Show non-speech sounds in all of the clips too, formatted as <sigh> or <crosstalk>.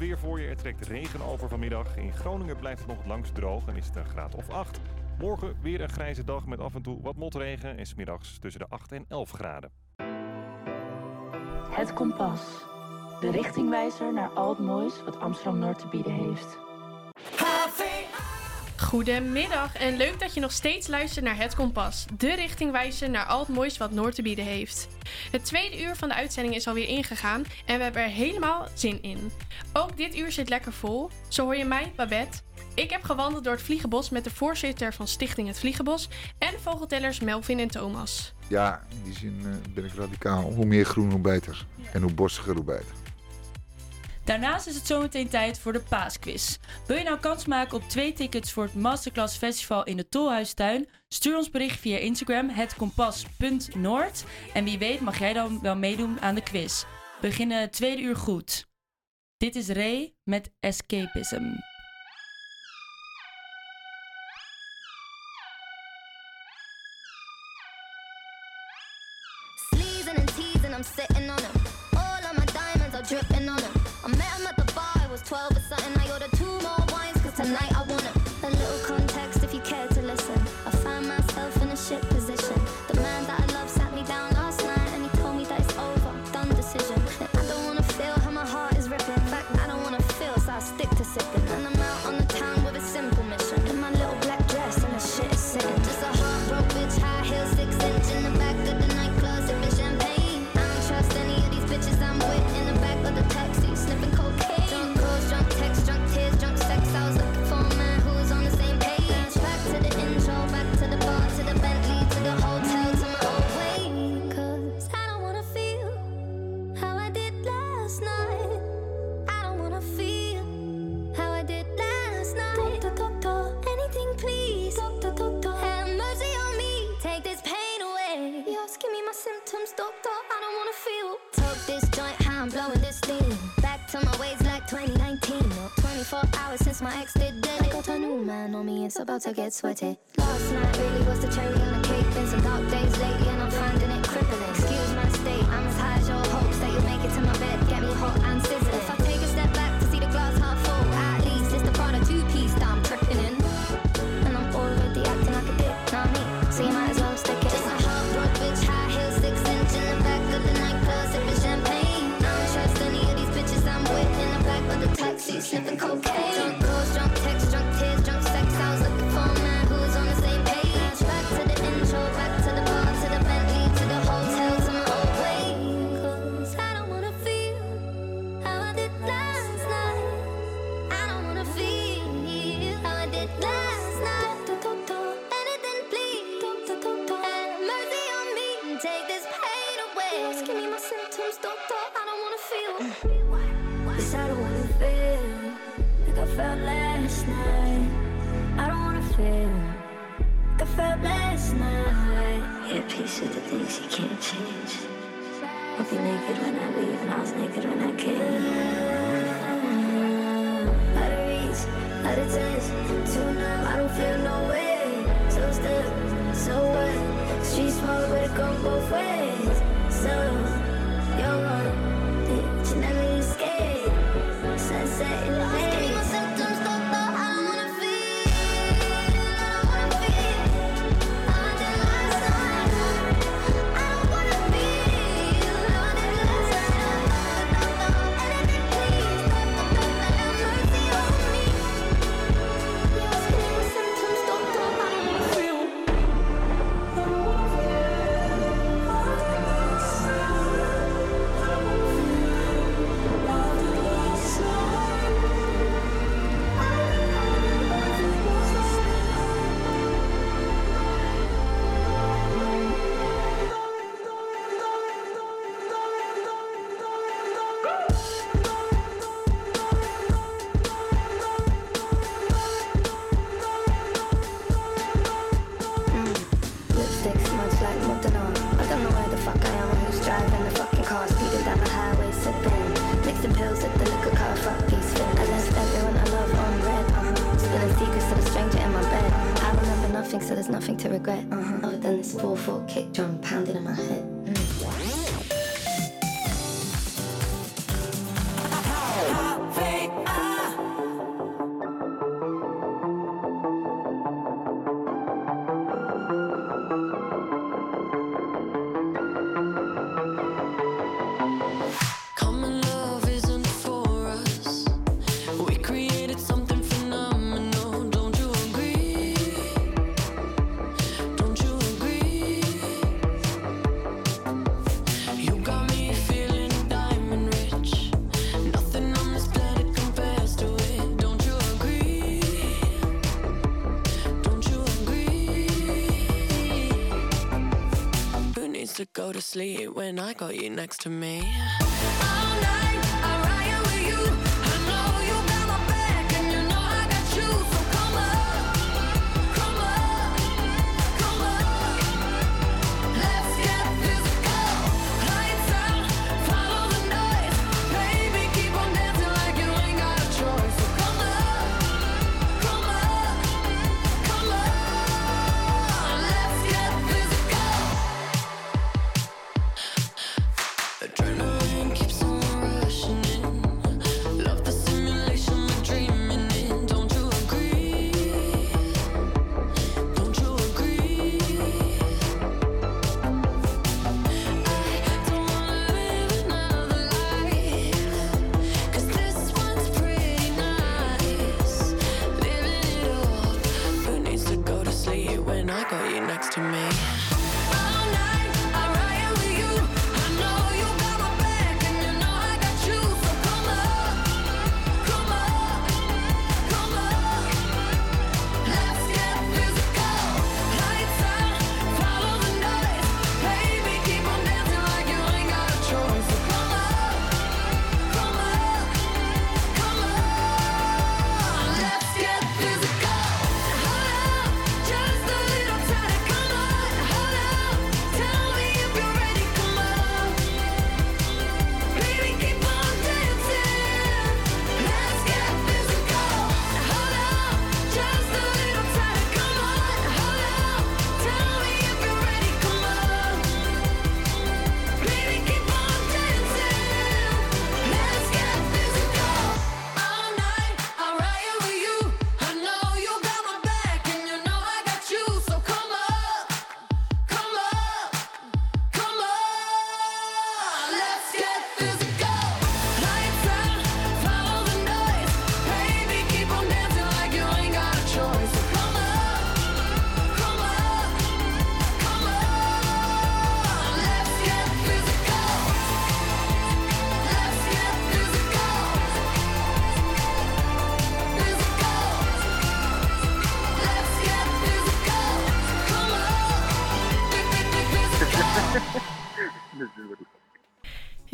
weer voor je. Er trekt regen over vanmiddag. In Groningen blijft het nog het langst droog en is het een graad of 8. Morgen weer een grijze dag met af en toe wat motregen en smiddags tussen de 8 en 11 graden. Het kompas. De richtingwijzer naar al het moois wat Amsterdam-Noord te bieden heeft. Goedemiddag en leuk dat je nog steeds luistert naar Het Kompas, de richtingwijzer naar al het moois wat Noord te bieden heeft. Het tweede uur van de uitzending is alweer ingegaan en we hebben er helemaal zin in. Ook dit uur zit lekker vol. Zo hoor je mij, Babette. Ik heb gewandeld door het Vliegenbos met de voorzitter van Stichting Het Vliegenbos en vogeltellers Melvin en Thomas. Ja, in die zin eh, ben ik radicaal. Hoe meer groen, hoe beter. En hoe borstiger, hoe beter. Daarnaast is het zometeen tijd voor de paasquiz. Wil je nou kans maken op twee tickets voor het Masterclass Festival in de Tolhuistuin? Stuur ons bericht via Instagram hetkompas.noord. En wie weet mag jij dan wel meedoen aan de quiz. We beginnen tweede uur goed. Dit is Ray met Escapism. My ex did it. I got a new man on me, it's about to get sweaty. Last night really was the cherry on the cake. Been some dark days lately, and I'm finding it crippling. Excuse my state, I'm as high as your hopes that you'll make it to my bed. Get me hot and sizzling. If I take a step back to see the glass half full, at least it's the Prada two piece that I'm tripping in. And I'm already acting like a dick, not me. So you might as well stick it. Just a heartbroken bitch, high heels, six inch in the back of the nightclub, sipping champagne. I don't trust any of these bitches I'm with in the back of the taxi, sniffing cocaine. Like I felt last night. Peace with the things you can't change. I'll be naked when I leave, and I was naked when I came. Of of too I don't feel no way. So stuck, so what? Street smoke, but it come both ways. So, when I got you next to me. All night.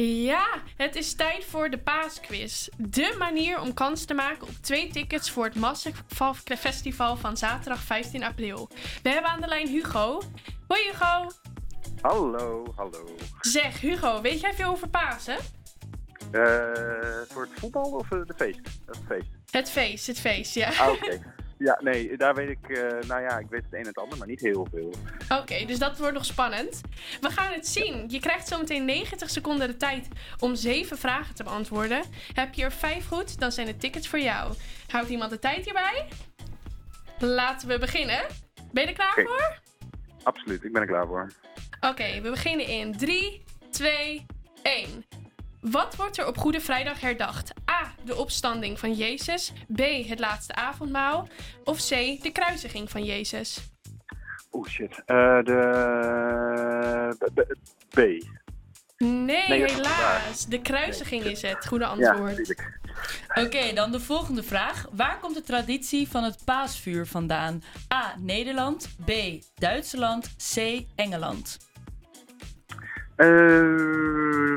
Ja, het is tijd voor de paasquiz. De manier om kans te maken op twee tickets voor het Massive Festival van zaterdag 15 april. We hebben aan de lijn Hugo. Hoi Hugo. Hallo, hallo. Zeg Hugo, weet jij veel over Pasen? Eh voor het voetbal of eh, de feest? Het feest. Het feest, het feest, ja. Ah, oké. <laughs> ja, nee, daar weet ik, eh, nou ja, ik weet het een en het ander, maar niet heel veel. Oké, dus dat wordt nog spannend. We gaan het zien. Je krijgt zometeen 90 seconden de tijd om 7 vragen te beantwoorden. Heb je er 5 goed, dan zijn de tickets voor jou. Houdt iemand de tijd hierbij? Laten we beginnen. Ben je er klaar voor? Absoluut, ik ben er klaar voor. Oké, we beginnen in 3, 2, 1. Wat wordt er op Goede Vrijdag herdacht? A. De opstanding van Jezus. B. Het laatste avondmaal. Of C. De kruisiging van Jezus. Oeh, shit. Eh, de... B. Nee, helaas. De kruisiging is het goede antwoord. Oké, dan de volgende vraag. Waar komt de traditie van het paasvuur vandaan? A. Nederland. B. Duitsland. C. Engeland. Eh,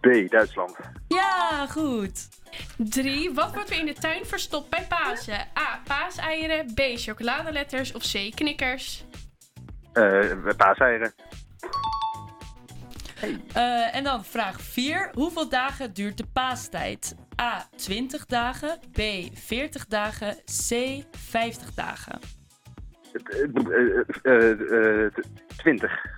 B. Duitsland. Ja, goed. 3. Wat wordt er in de tuin verstopt bij Pasen? A. Paaseieren. B. Chocoladeletters. Of C. Knikkers. Eh paaseieren. Eh, en dan vraag 4. Hoeveel dagen duurt de paastijd? A. 20 dagen. B. 40 dagen. C. 50 dagen. Eh, eh, eh, eh, 20.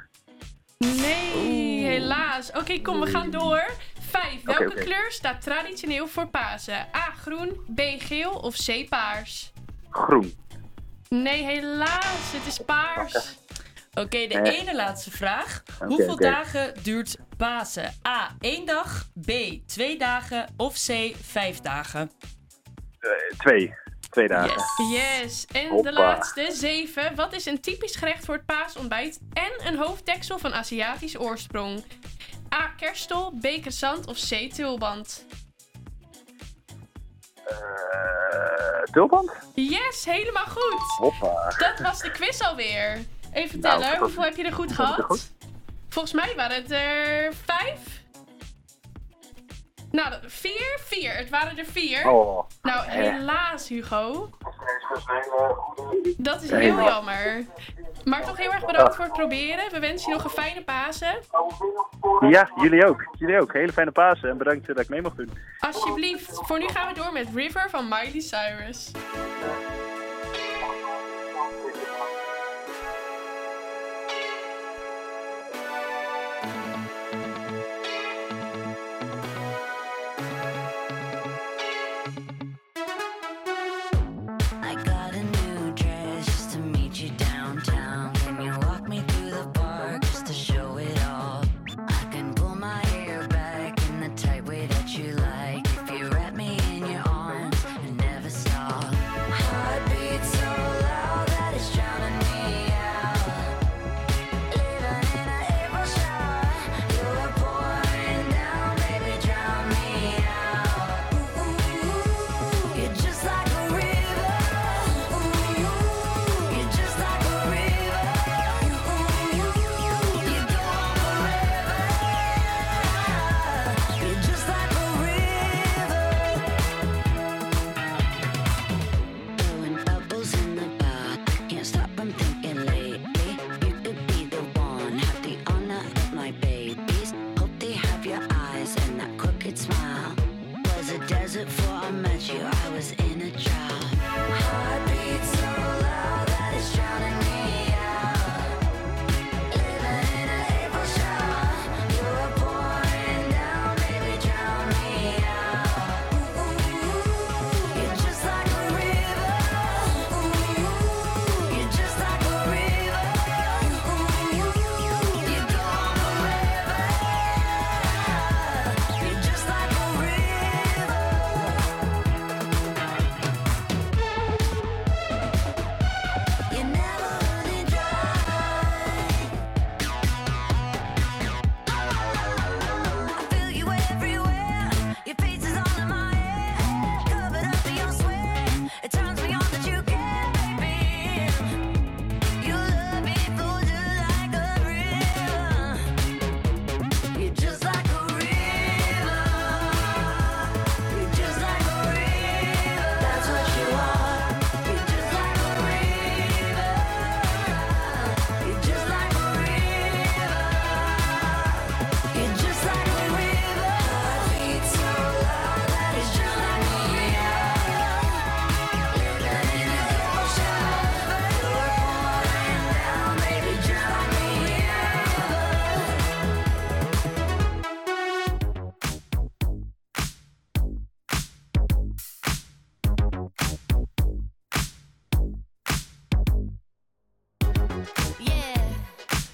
Nee, helaas. Oké, kom, we gaan door. 5. Welke kleur staat traditioneel voor Pasen? A. Groen. B. Geel. Of C. Paars. Groen. Nee, helaas. Het is paars. Oké, de Eh. ene laatste vraag. Hoeveel dagen duurt Pasen? A. 1 dag. B. 2 dagen. Of C. 5 dagen. Eh, twee. Twee dagen. Yes. Yes. En de laatste, 7. Wat is een typisch gerecht voor het paasontbijt en een hoofddeksel van Aziatisch oorsprong? A. Kerstol, B. Croissant of C. Tulband? Eh, tulband? Yes, helemaal goed. Hoppa. Dat was de quiz alweer. Even tellen, Nou, dat- hoeveel heb je er goed gehad? goed. Volgens mij waren het er vijf. Nou, vier? Vier. Het waren er vier. Oh. Nou, helaas, Hugo. Dat is heel jammer. Maar toch heel erg bedankt voor het proberen. We wensen je nog een fijne Pasen. Ja, jullie ook. Jullie ook. Hele fijne Pasen en bedankt dat ik mee mocht doen. Alsjeblieft. Voor nu gaan we door met River van Miley Cyrus.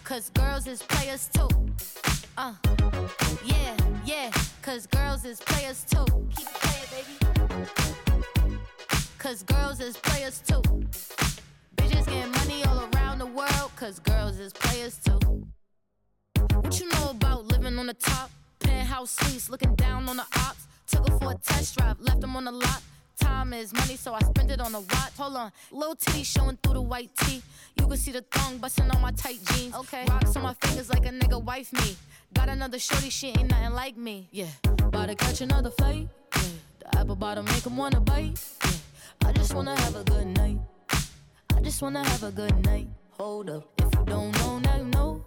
Cause girls is players too. Uh, yeah, yeah, cause girls is players too. Keep it playing, baby. Cause girls is players too. Bitches getting money all around the world, cause girls is players too. What you know about living on the top? Penthouse suites, looking down on the ops. Took her for a test drive, left them on the lot. Time is money, so I spend it on a watch. Hold on, little titty showing through the white tee. You can see the thong busting on my tight jeans. Okay, rocks on my fingers like a nigga wife me. Got another shorty, she ain't nothing like me. Yeah, about to catch another fight. Yeah, the apple bottom make 'em wanna bite. Yeah, I just wanna have a good night. I just wanna have a good night. Hold up, if you don't know, now you know.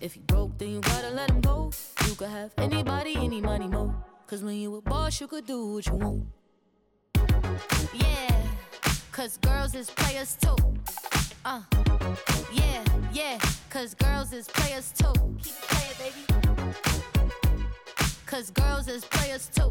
If you broke, then you gotta let him go. You could have anybody, any money, mo. Cause when you a boss, you could do what you want. Yeah, cause girls is players too. Uh, yeah, yeah, cause girls is players too. Keep playing, baby. Cause girls is players too.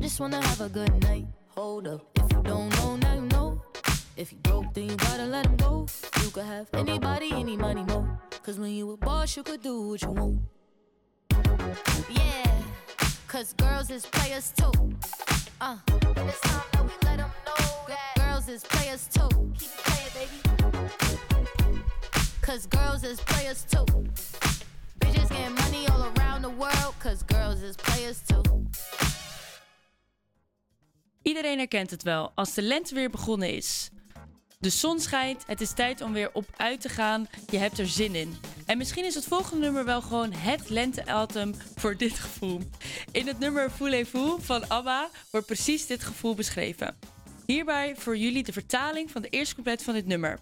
Just wanna have a good night. Hold up, if you don't know, now you know. If you broke, then you gotta let him go. You could have anybody, any money, mo. Cause when you a boss, you could do what you want. Yeah, cause girls is players too. Uh, and it's time that we let them know that girls is players too. Keep playing, baby. Cause girls is players too. Bitches getting money all around the world, cause girls is players too. Iedereen herkent het wel als de lente weer begonnen is. De zon schijnt, het is tijd om weer op uit te gaan. Je hebt er zin in. En misschien is het volgende nummer wel gewoon het lente-album voor dit gevoel. In het nummer Voulez-vous van ABBA wordt precies dit gevoel beschreven. Hierbij voor jullie de vertaling van de eerste couplet van dit nummer.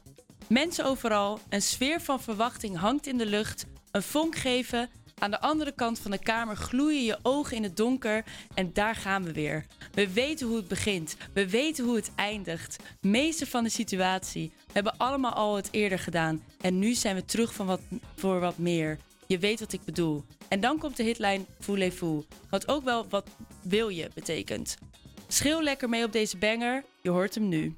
Mensen overal, een sfeer van verwachting hangt in de lucht, een vonk geven. Aan de andere kant van de kamer gloeien je ogen in het donker en daar gaan we weer. We weten hoe het begint, we weten hoe het eindigt. Meester van de situatie, we hebben allemaal al het eerder gedaan en nu zijn we terug van wat, voor wat meer. Je weet wat ik bedoel. En dan komt de hitlijn Voulez-vous, wat ook wel wat wil je betekent. Schreeuw lekker mee op deze banger, je hoort hem nu.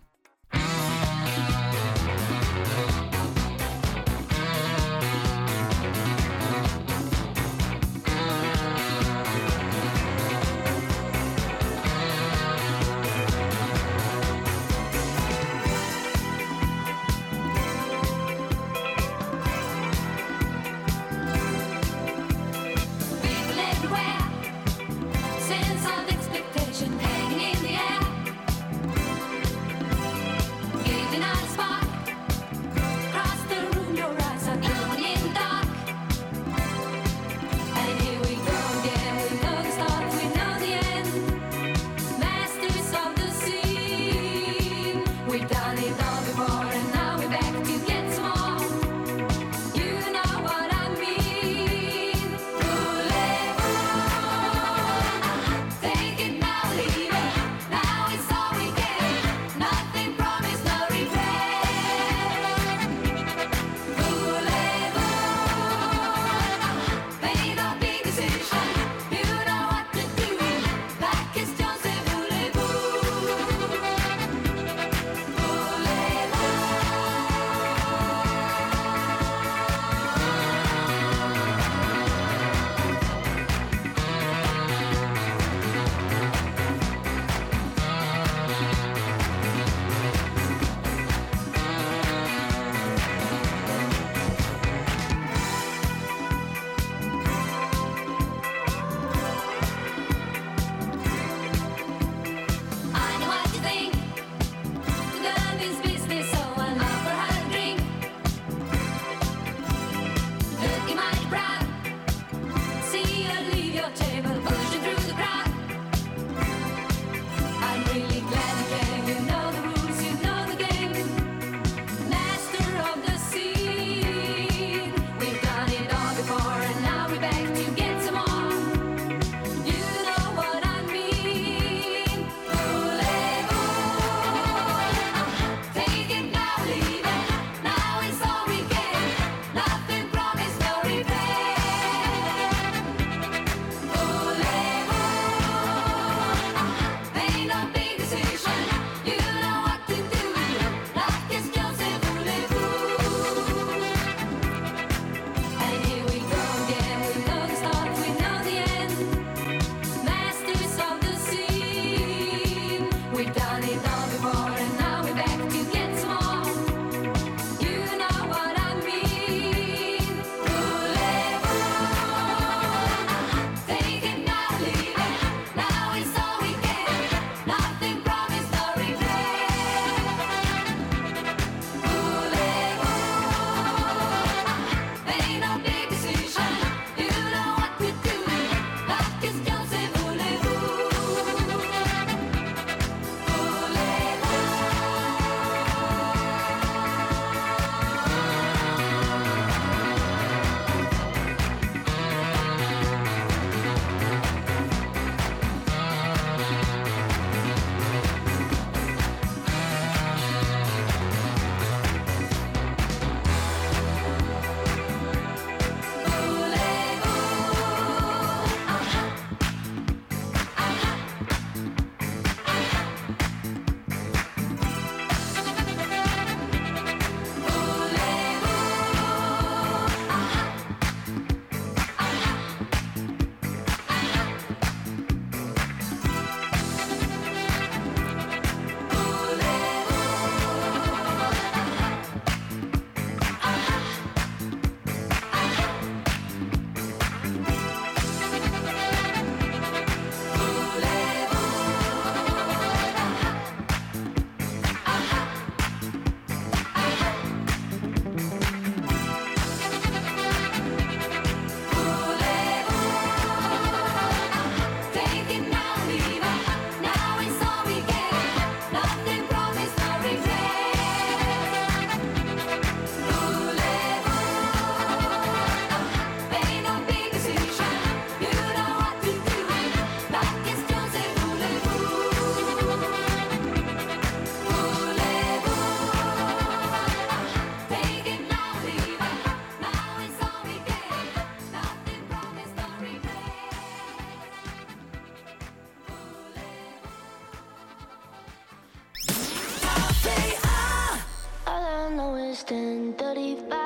It's 10:35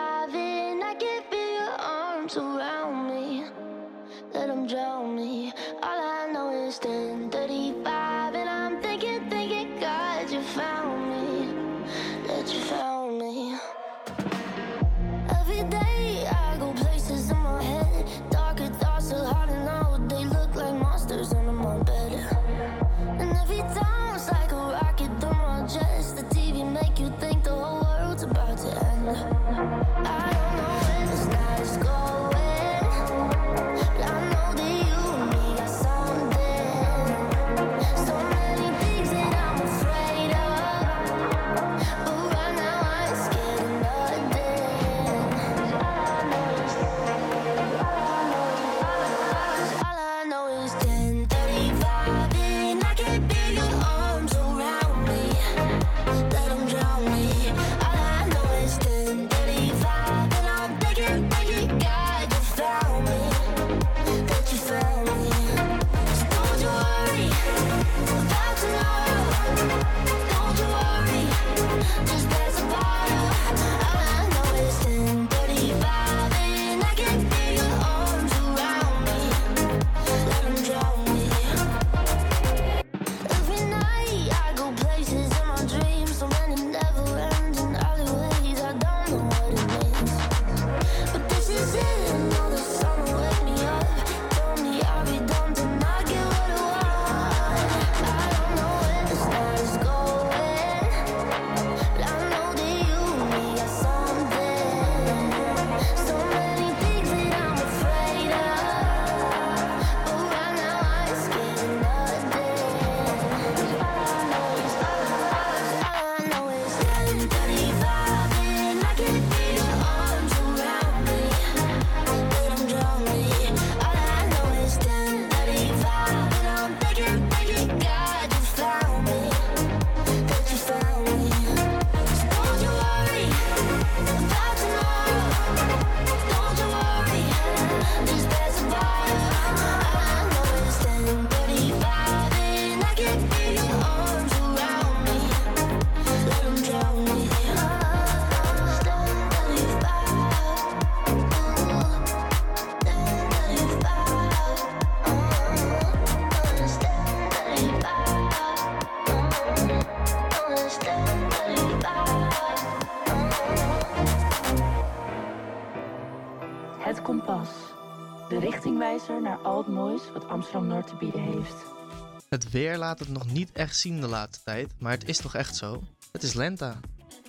Weer laat het nog niet echt zien de laatste tijd, maar het is toch echt zo? Het is lente.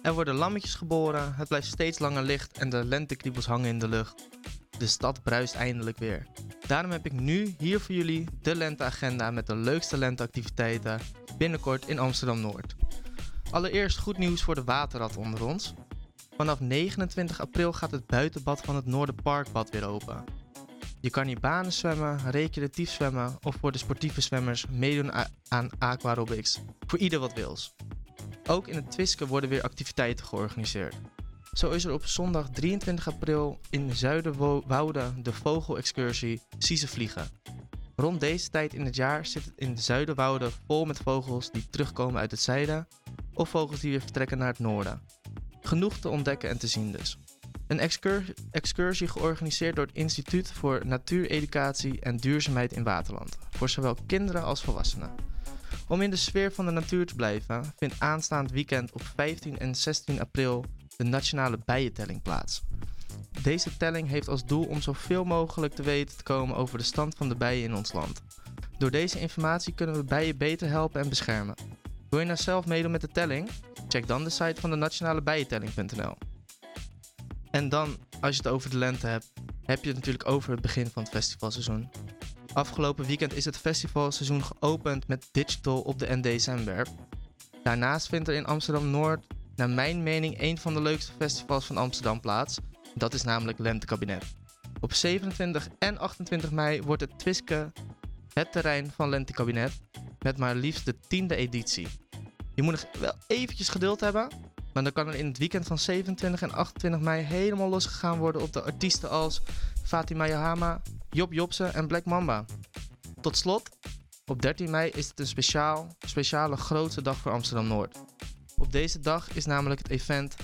Er worden lammetjes geboren, het blijft steeds langer licht en de lentekriebels hangen in de lucht. De stad bruist eindelijk weer. Daarom heb ik nu hier voor jullie de lenteagenda met de leukste lenteactiviteiten binnenkort in Amsterdam-Noord. Allereerst goed nieuws voor de waterrat onder ons. Vanaf 29 april gaat het buitenbad van het Noorderparkbad weer open. Je kan hier banen zwemmen, recreatief zwemmen of voor de sportieve zwemmers meedoen aan aquarobics. Voor ieder wat wils. Ook in het Twiske worden weer activiteiten georganiseerd. Zo is er op zondag 23 april in Zuiderwoude de vogelexcursie Sieze Vliegen. Rond deze tijd in het jaar zit het in Zuiderwoude vol met vogels die terugkomen uit het zuiden of vogels die weer vertrekken naar het noorden. Genoeg te ontdekken en te zien dus. Een excur- excursie georganiseerd door het Instituut voor Natuureducatie en Duurzaamheid in Waterland, voor zowel kinderen als volwassenen. Om in de sfeer van de natuur te blijven, vindt aanstaand weekend op 15 en 16 april de Nationale Bijentelling plaats. Deze telling heeft als doel om zoveel mogelijk te weten te komen over de stand van de bijen in ons land. Door deze informatie kunnen we bijen beter helpen en beschermen. Wil je nou zelf meedoen met de telling? Check dan de site van de nationalebijentelling.nl. En dan, als je het over de lente hebt, heb je het natuurlijk over het begin van het festivalseizoen. Afgelopen weekend is het festivalseizoen geopend met Digital op de ND Zandberg. Daarnaast vindt er in Amsterdam-Noord, naar mijn mening, een van de leukste festivals van Amsterdam plaats. Dat is namelijk Lentekabinet. Op 27 en 28 mei wordt het Twiske het terrein van Lentekabinet met maar liefst de tiende editie. Je moet nog wel eventjes geduld hebben, maar dan kan er in het weekend van 27 en 28 mei helemaal losgegaan worden op de artiesten als Fatima Yahama, Job Jobse en Black Mamba. Tot slot, op 13 mei is het een speciaal, speciale grootste dag voor Amsterdam-Noord. Op deze dag is namelijk het event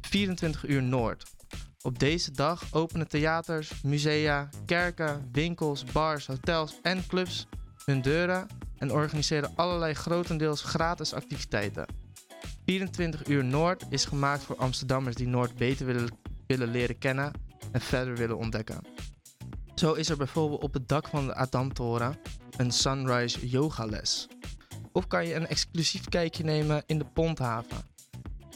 24 uur Noord. Op deze dag openen theaters, musea, kerken, winkels, bars, hotels en clubs hun deuren en organiseren allerlei grotendeels gratis activiteiten. 24 uur Noord is gemaakt voor Amsterdammers die Noord beter willen, willen leren kennen en verder willen ontdekken. Zo is er bijvoorbeeld op het dak van de Adamtoren een sunrise yogales. Of kan je een exclusief kijkje nemen in de Ponthaven.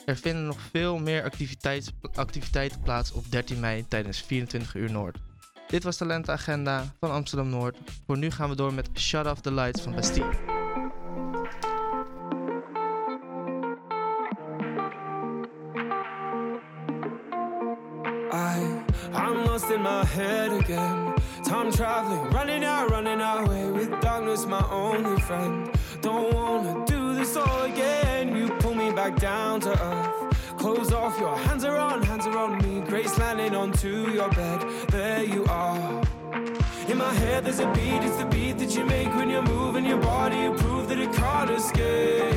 Er vinden nog veel meer activiteits- activiteiten plaats op 13 mei tijdens 24 uur Noord. Dit was de lenteagenda van Amsterdam Noord. Voor nu gaan we door met Shut Off the Lights van Bastille. I'm lost in my head again. Time traveling, running out, running away with darkness, my only friend. Don't wanna do this all again. You pull me back down to earth. Close off, your hands are on, hands are on me. Grace landing onto your bed. There you are. In my head, there's a beat, it's the beat that you make when you're moving your body. You prove that it can't escape.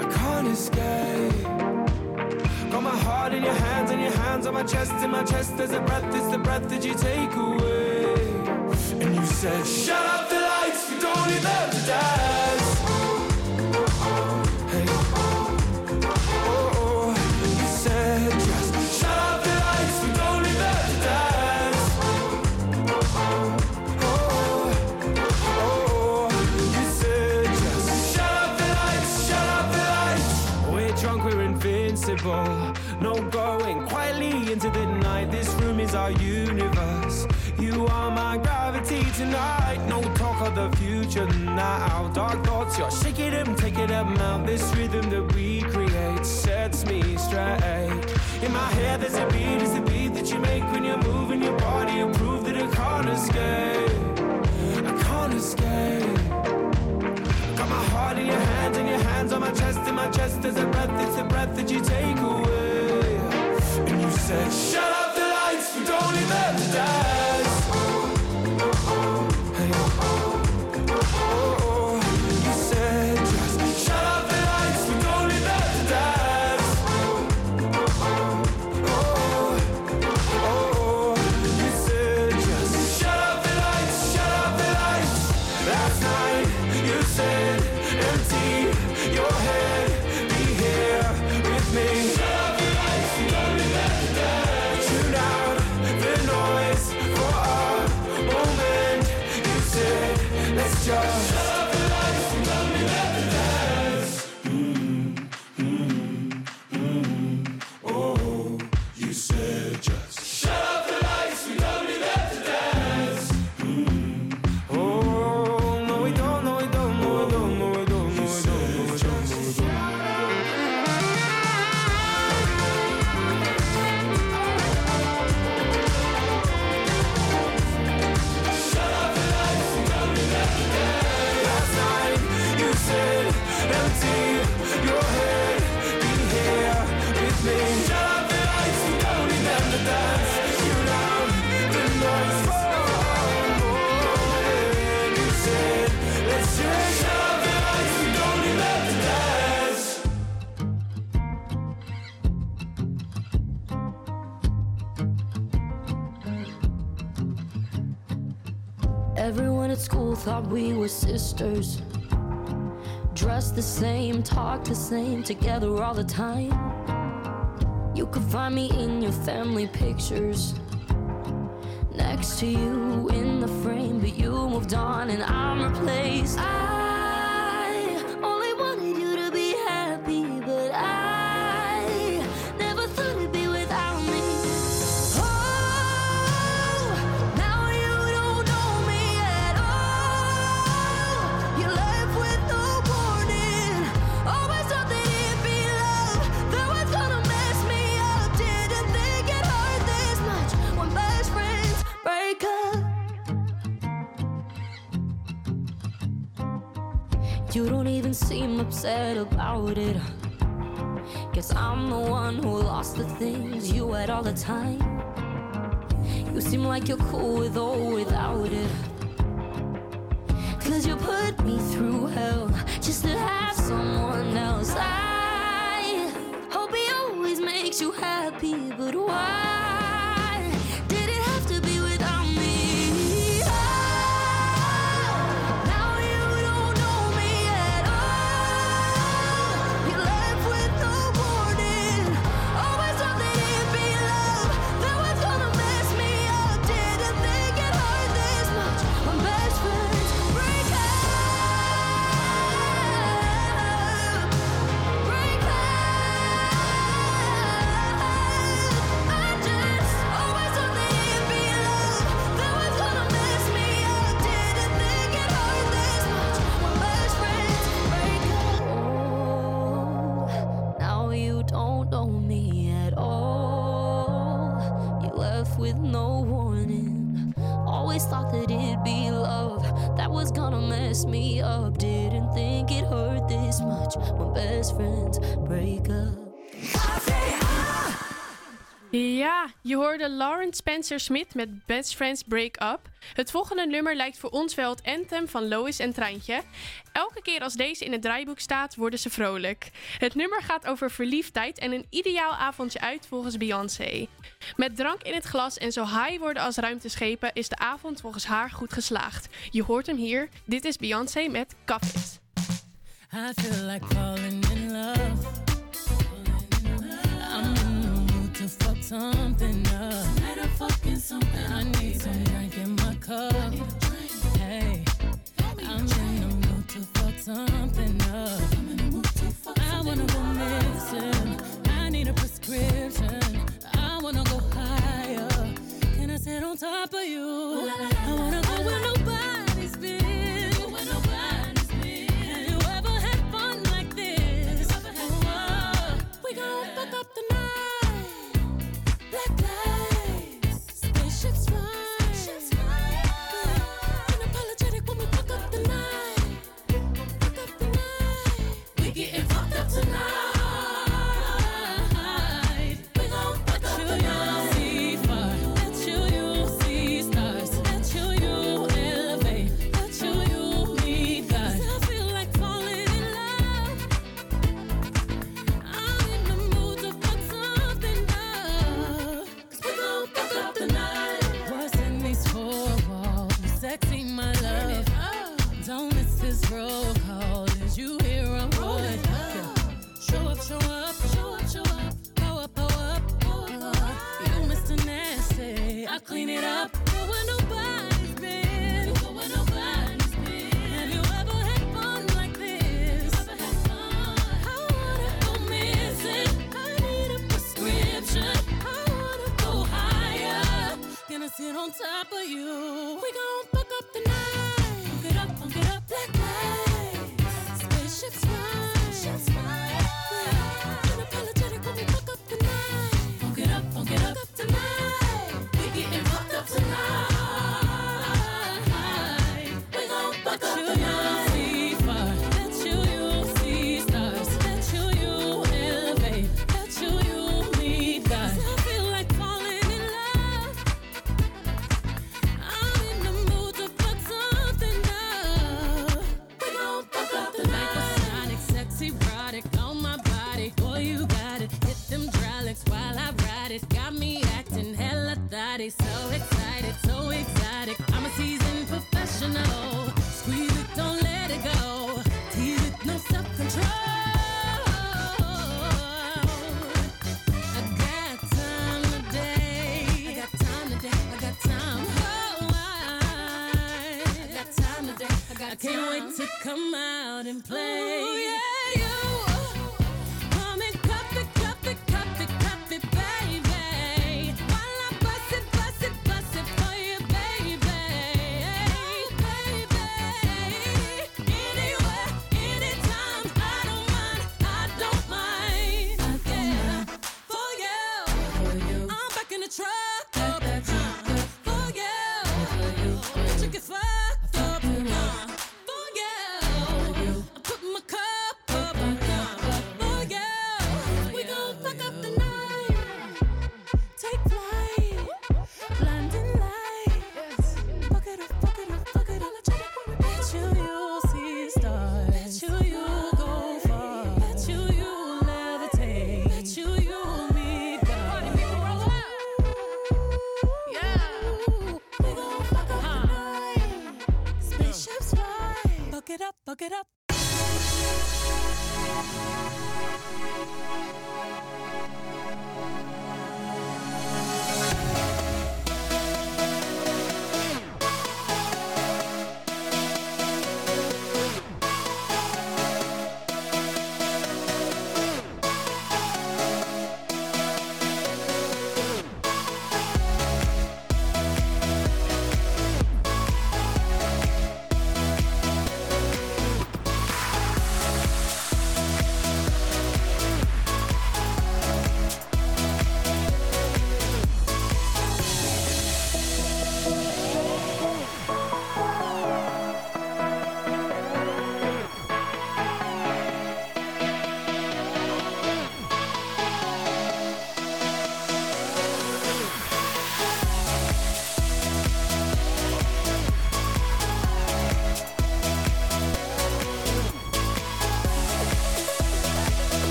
I can't escape. Got my heart in your hands and your hands on my chest. In my chest, there's a breath, it's the breath that you take away. And you said, Shut up the lights, we don't need them to dance. Tonight. No talk of the future now. Dark thoughts, you're shaking them, taking them out. This rhythm that we create sets me straight. In my head, there's a beat, it's the beat that you make when you're moving your body. You prove that it can't escape. I can't escape. Got my heart in your hands and your hands on my chest. In my chest, there's a breath, it's the breath that you take away. And you said, Shut up the lights, we don't to dance. We were sisters. Dressed the same, talked the same, together all the time. You could find me in your family pictures. Next to you in the frame, but you moved on and I'm replaced. I about it. Guess I'm the one who lost the things you had all the time. You seem like you're cool with or without it. Cause you put me through hell just to have someone else. I hope he always makes you happy, but why? messed me up. Didn't think it hurt this much when best friends break up. Ja, je hoorde Lauren Spencer Smith met Best Friends Break Up. Het volgende nummer lijkt voor ons wel het anthem van Lois en Treintje. Elke keer als deze in het draaiboek staat, worden ze vrolijk. Het nummer gaat over verliefdheid en een ideaal avondje uit volgens Beyoncé. Met drank in het glas en zo high worden als ruimteschepen is de avond volgens haar goed geslaagd. Je hoort hem hier. Dit is Beyoncé met Cafes. I feel like falling in love. something up. Tonight I'm fucking something I need baby. some drink in my cup. Hey, I'm in the mood to fuck something up. I wanna go missing. come out and play.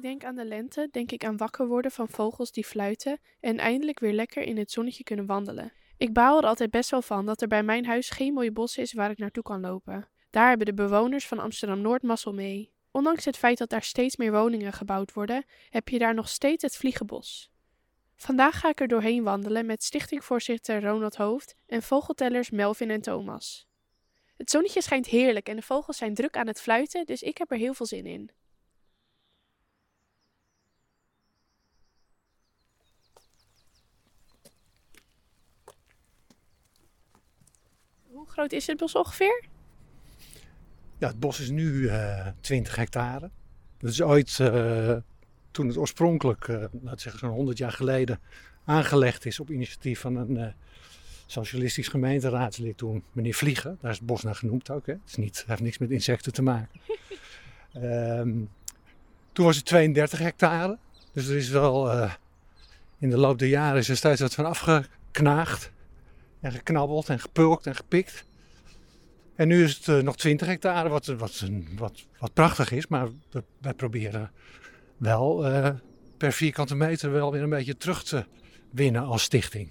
Ik denk aan de lente, denk ik aan wakker worden van vogels die fluiten en eindelijk weer lekker in het zonnetje kunnen wandelen. Ik baal er altijd best wel van dat er bij mijn huis geen mooie bos is waar ik naartoe kan lopen. Daar hebben de bewoners van Amsterdam Noord mazzel mee. Ondanks het feit dat daar steeds meer woningen gebouwd worden, heb je daar nog steeds het Vliegenbos. Vandaag ga ik er doorheen wandelen met stichtingvoorzitter Ronald Hoofd en vogeltellers Melvin en Thomas. Het zonnetje schijnt heerlijk en de vogels zijn druk aan het fluiten, dus ik heb er heel veel zin in. Groot is het bos ongeveer? Ja, het bos is nu eh 20 hectare. Dat is ooit, eh, toen het oorspronkelijk, laten we zeggen zo'n 100 jaar geleden, aangelegd is op initiatief van een socialistisch gemeenteraadslid toen, meneer Vliegen. Daar is het bos naar genoemd ook. Hè. Het is niet, heeft niks met insecten te maken. <laughs> Ehm, toen was het 32 hectare. Dus er is wel, in de loop der jaren is er steeds wat van afgeknaagd. En geknabbeld en gepulkt en gepikt. En nu is het eh, nog 20 hectare, wat, wat, wat, wat prachtig is. Maar we, wij proberen wel eh, per vierkante meter wel weer een beetje terug te winnen als stichting.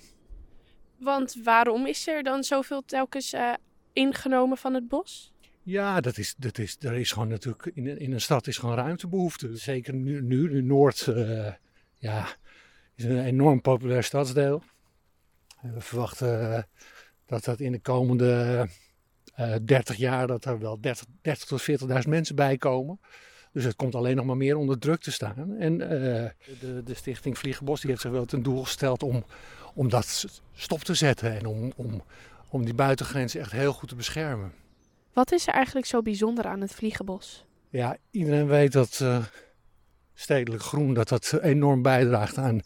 Want waarom is er dan zoveel telkens eh, ingenomen van het bos? Ja, dat is, dat is, er is gewoon natuurlijk in, een- in een stad is gewoon ruimtebehoefte. Zeker nu, nu, nu Noord ja, is een enorm populair stadsdeel. En we verwachten eh, dat dat in de komende eh 30 jaar dat er wel 30, 30 tot 40.000 mensen bij komen. Dus het komt alleen nog maar meer onder druk te staan. En eh, de, de stichting Vliegenbos die heeft zich wel ten doel gesteld om, om dat stop te zetten. En om, om, om die buitengrenzen echt heel goed te beschermen. Wat is er eigenlijk zo bijzonder aan het Vliegenbos? Ja, iedereen weet dat eh, stedelijk groen dat dat enorm bijdraagt aan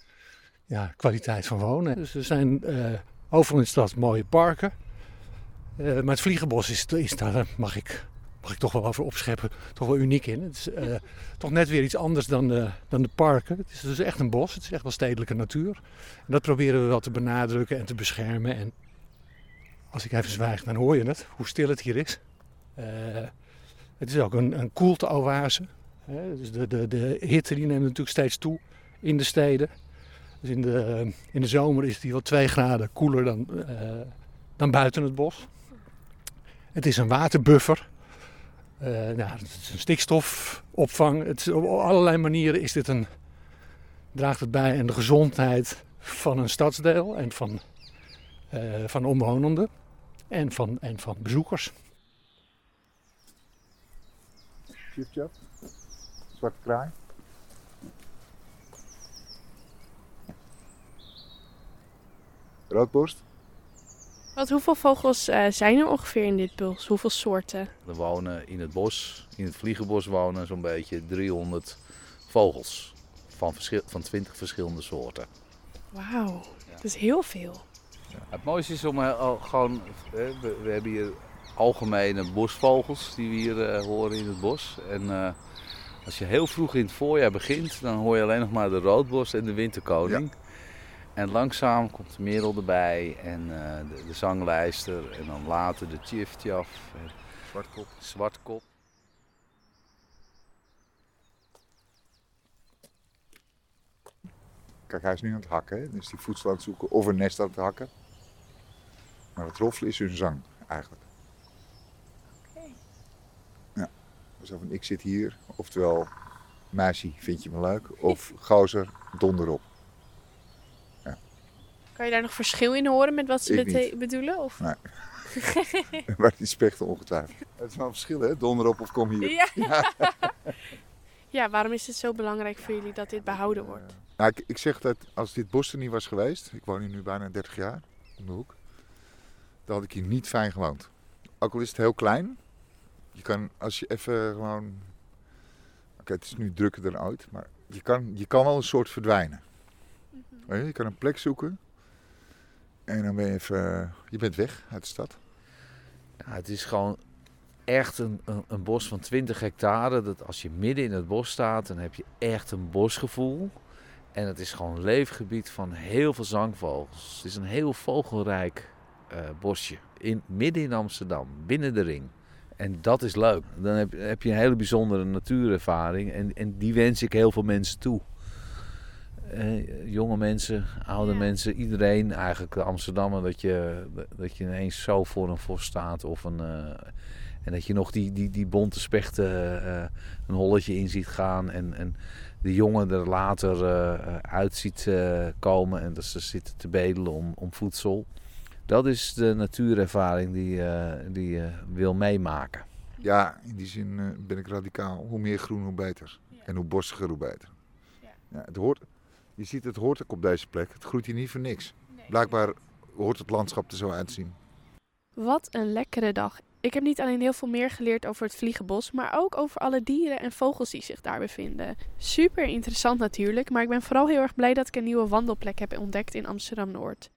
ja, kwaliteit van wonen. Dus er zijn eh, overal in de stad mooie parken. Eh, maar het Vliegenbos is, is daar, mag ik, mag ik toch wel over opscheppen, toch wel uniek in. Het is eh, toch net weer iets anders dan dan de parken. Het is dus echt een bos, het is echt wel stedelijke natuur. En dat proberen we wel te benadrukken en te beschermen. En als ik even zwijg, dan hoor je het, hoe stil het hier is. Het is ook een, een koelte-oase. Dus de, de, de hitte die neemt natuurlijk steeds toe in de steden. Dus in de, in de zomer is die wel twee graden koeler dan, eh, dan buiten het bos. Het is een waterbuffer. Nou, het is een stikstofopvang. Het op allerlei manieren is dit een, draagt het bij aan de gezondheid van een stadsdeel en van, eh, van omwonenden en van, en van bezoekers. Chipchap. Zwarte kraai. Roodborst. Wat, hoeveel vogels eh, zijn er ongeveer in dit bos? Hoeveel soorten? Er wonen in het bos, in het vliegenbos wonen zo'n beetje 300 vogels. Van, verschil, van 20 verschillende soorten. Wauw, dat is heel veel. Het mooiste is om eh, al gewoon, hè, we, we hebben hier algemene bosvogels die we hier eh, horen in het bos. En eh, als je heel vroeg in het voorjaar begint, dan hoor je alleen nog maar de roodborst en de winterkoning. En langzaam komt de merel erbij en eh, de, de zanglijster en dan later de tjiftjaf. en Zwartkop. Zwartkop. Kijk, hij is nu aan het hakken. Hè? Dus die voedsel aan het zoeken of een nest aan het hakken. Maar het roffelen is hun zang, eigenlijk. Ja. Zo van, ik zit hier. Oftewel, meisje, vind je me leuk? Of <laughs> gozer, donder op. Kan je daar nog verschil in horen met wat ze bedoelen? Of? Nee. <laughs> Maar die spechten ongetwijfeld. Het is wel een verschil, hè? Donder op of kom hier. Ja. ja, <laughs> waarom is het zo belangrijk voor jullie dat dit behouden wordt? Nou, ik, ik zeg dat als dit bos er niet was geweest, ik woon hier nu bijna 30 jaar om de hoek, dan had ik hier niet fijn gewoond. Ook al is het heel klein, je kan als je even gewoon. Oké, het is nu drukker dan ooit, maar je kan, je kan wel een soort verdwijnen. Weet je, je kan een plek zoeken en dan ben je even. Je bent weg uit de stad. Het is gewoon echt een, een, een bos van 20 hectare. Dat als je midden in het bos staat, dan heb je echt een bosgevoel. En het is gewoon een leefgebied van heel veel zangvogels. Het is een heel vogelrijk eh, bosje. In, midden in Amsterdam, binnen de ring. En dat is leuk. Dan heb, heb je een hele bijzondere natuurervaring. En, en die wens ik heel veel mensen toe. Eh, jonge mensen, oude mensen, iedereen eigenlijk, de Amsterdammer, dat je, dat je ineens zo voor een vos staat. Of een, eh, en dat je nog die, die, die bonte spechten eh, een holletje in ziet gaan. En, en de jongen er later eh, eh, uit ziet eh, komen en dat ze zitten te bedelen om, om voedsel. Dat is de natuurervaring die, eh, die je wil meemaken. Ja, in die zin eh, ben ik radicaal. Hoe meer groen, hoe beter. En hoe bossiger, hoe beter. Ja. het hoort, je ziet, het hoort ook op deze plek. Het groeit hier niet voor niks. Blijkbaar hoort het landschap er zo uitzien. Wat een lekkere dag. Ik heb niet alleen heel veel meer geleerd over het vliegenbos, maar ook over alle dieren en vogels die zich daar bevinden. Super interessant natuurlijk, maar ik ben vooral heel erg blij dat ik een nieuwe wandelplek heb ontdekt in Amsterdam Noord.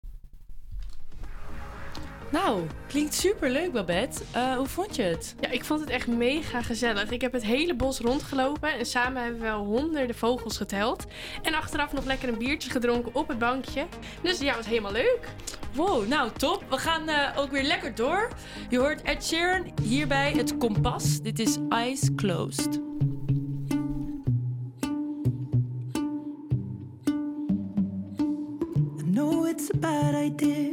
Nou, klinkt super leuk, Babette. Eh, hoe vond je het? Ja, ik vond het echt mega gezellig. Ik heb het hele bos rondgelopen en samen hebben we wel honderden vogels geteld. En achteraf nog lekker een biertje gedronken op het bankje. Dus ja, het was helemaal leuk. Wow, nou top. We gaan eh, ook weer lekker door. Je hoort Ed Sheeran hierbij het kompas. Dit is Eyes Closed. I know it's a bad idea,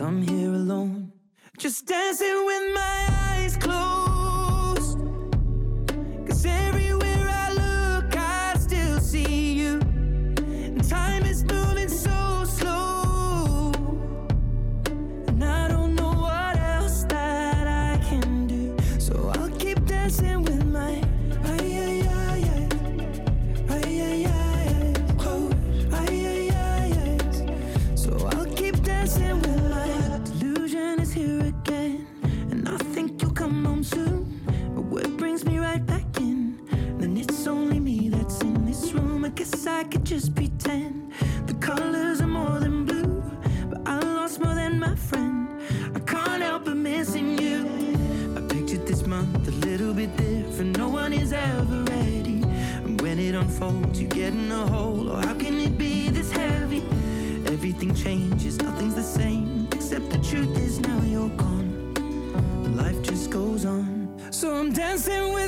I'm here alone, just dancing with my eyes closed. Cause every To get in a hole, or how can it be this heavy? Everything changes, nothing's the same, except the truth is now you're gone. Life just goes on. So I'm dancing with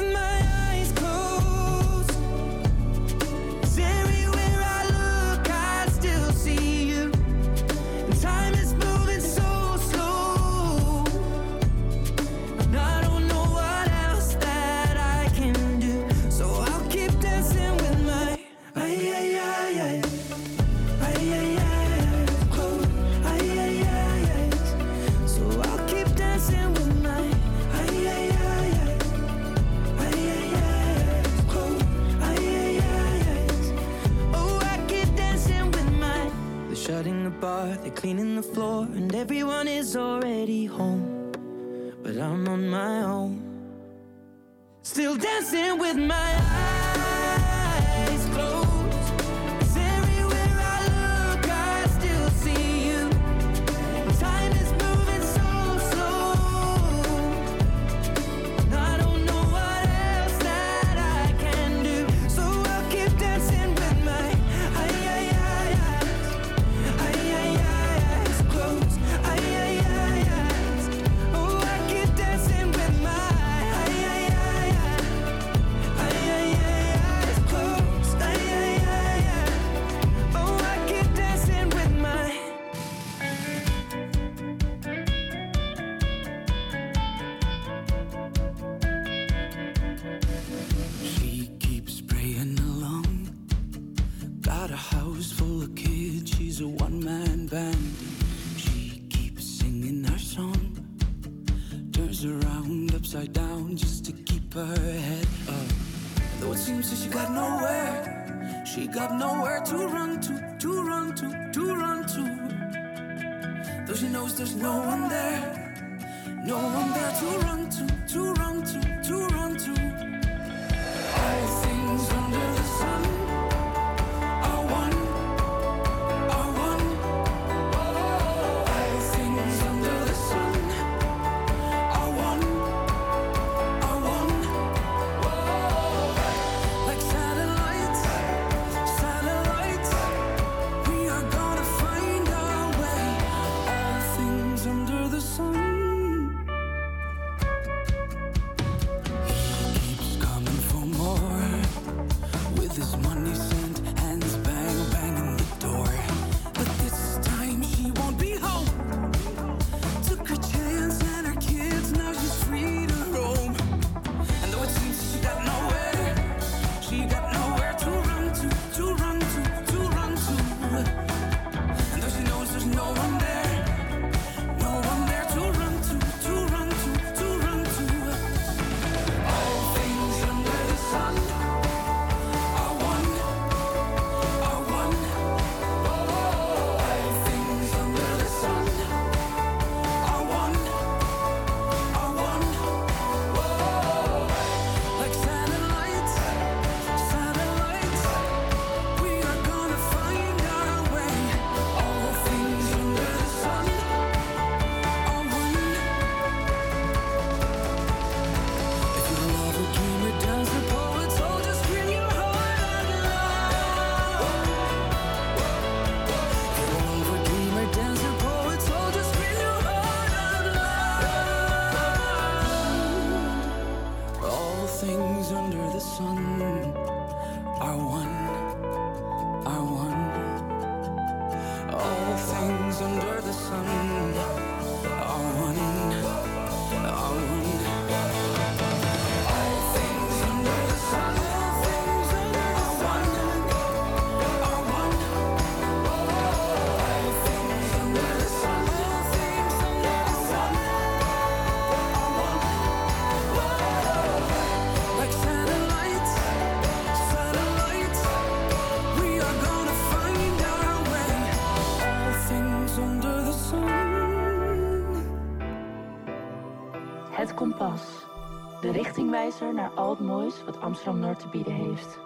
Amsterdam-Noord te bieden heeft.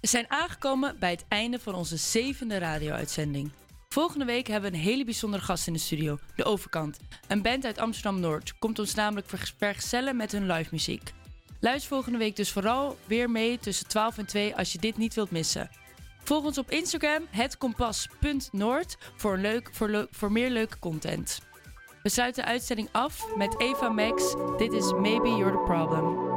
We zijn aangekomen bij het einde van onze zevende radio-uitzending. Volgende week hebben we een hele bijzondere gast in de studio, De Overkant. Een band uit Amsterdam-Noord komt ons namelijk vergezellen met hun live muziek. Luister volgende week dus vooral weer mee tussen 12 en 2 als je dit niet wilt missen. Volg ons op Instagram, hetkompas.noord, voor, voor, leuk, voor meer leuke content. We sluiten de uitzending af met Eva Max. Dit is Maybe You're the Problem.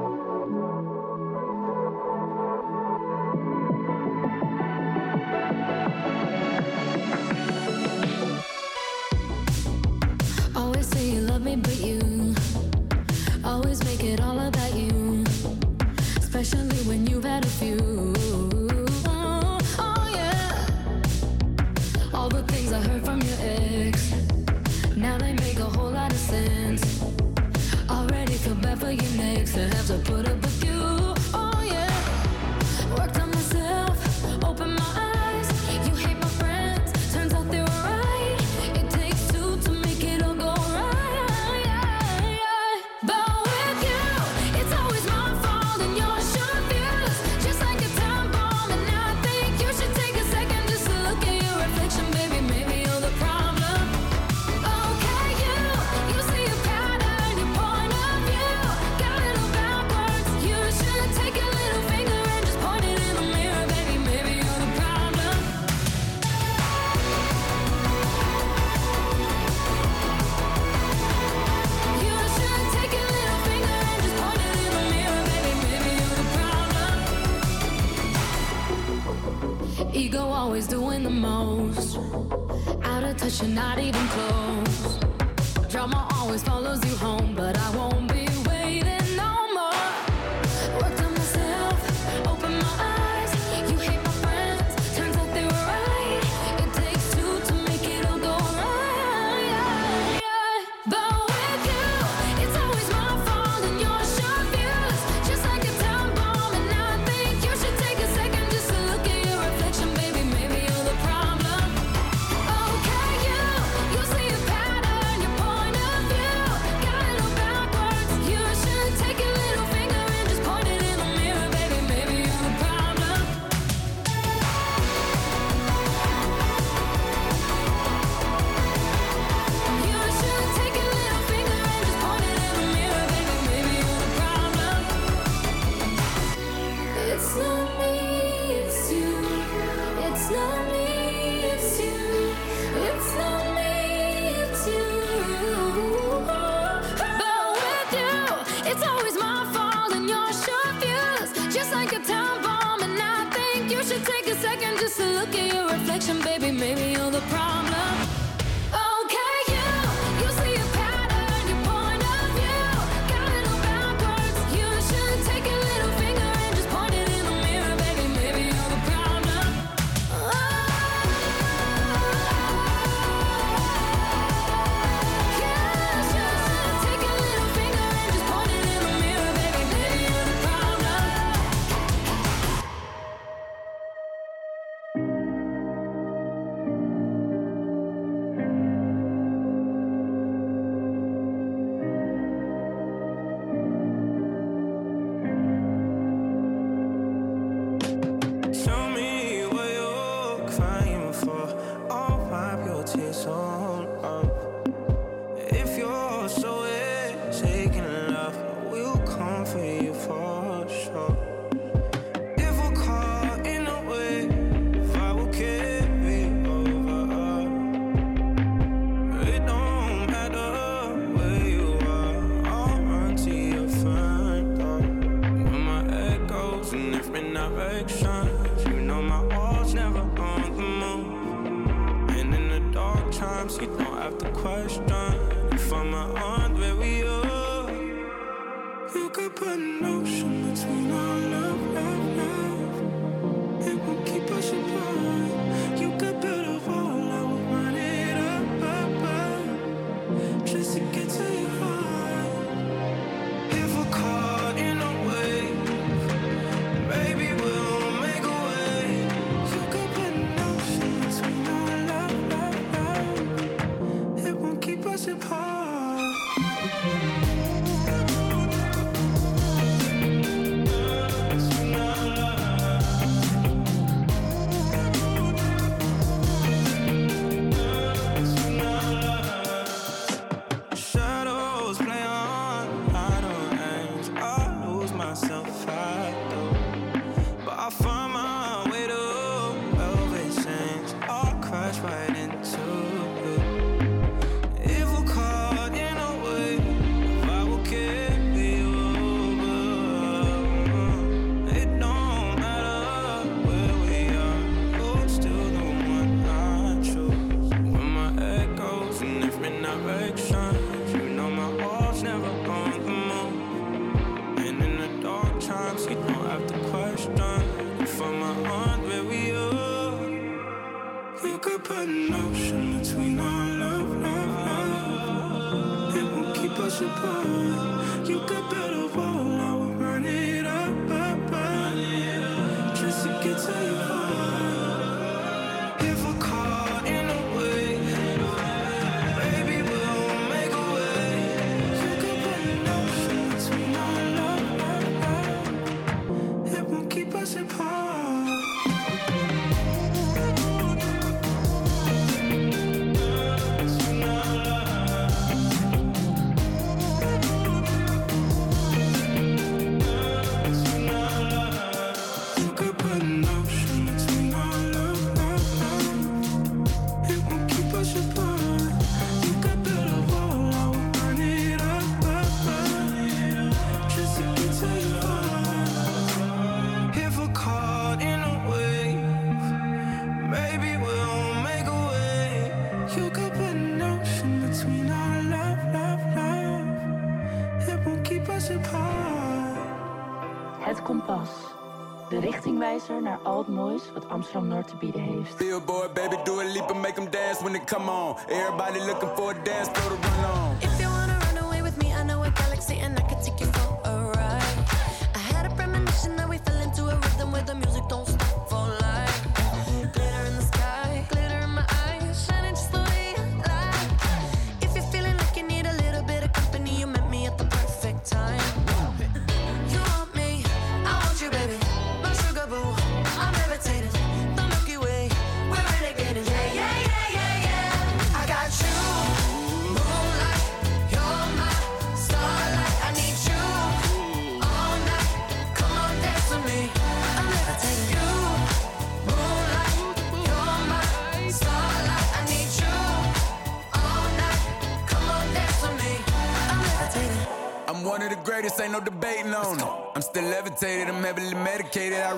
naar al het moois wat Amsterdam Noord te bieden heeft. Billboard, baby, do a leap and make them dance when they come on. Everybody looking for a dance, throw the run on.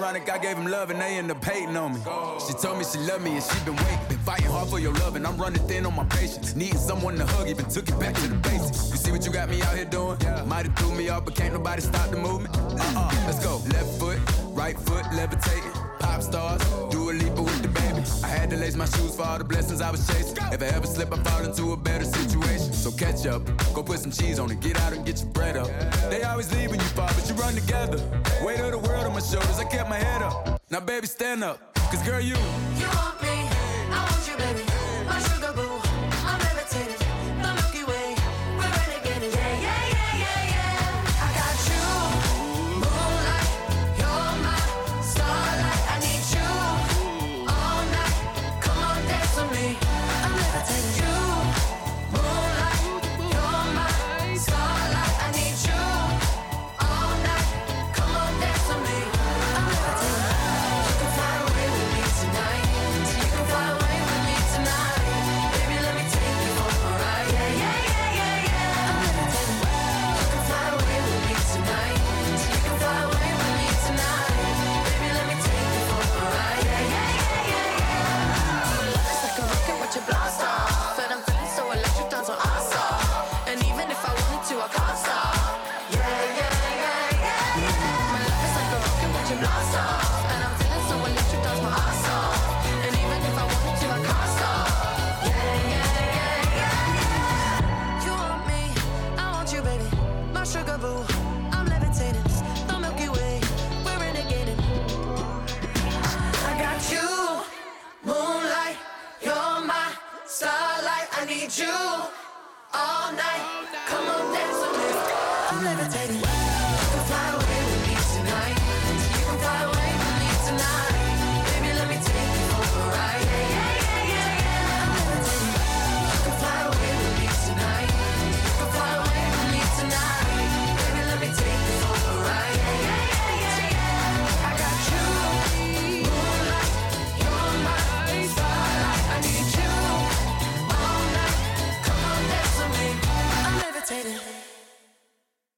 ironic, I gave him love and they end up hating on me. She told me she loved me and she been waiting. Been fighting hard for your love and I'm running thin on my patience. Needing someone to hug, even took it back to the basics. You see what you got me out here doing? Might have threw me off, but can't nobody stop the movement. Uh-uh, let's go. Left foot, right foot, levitating. Pop stars, do a leap with the baby. I had to lace my shoes for all the blessings I was chasing. If I ever slip, I fall into a better situation. So catch up, go put some cheese on it, get out and get your bread up. They always leave when you fall, but you run together my shoulders. I kept my head up. Now, baby, stand up. Cause, girl, you. you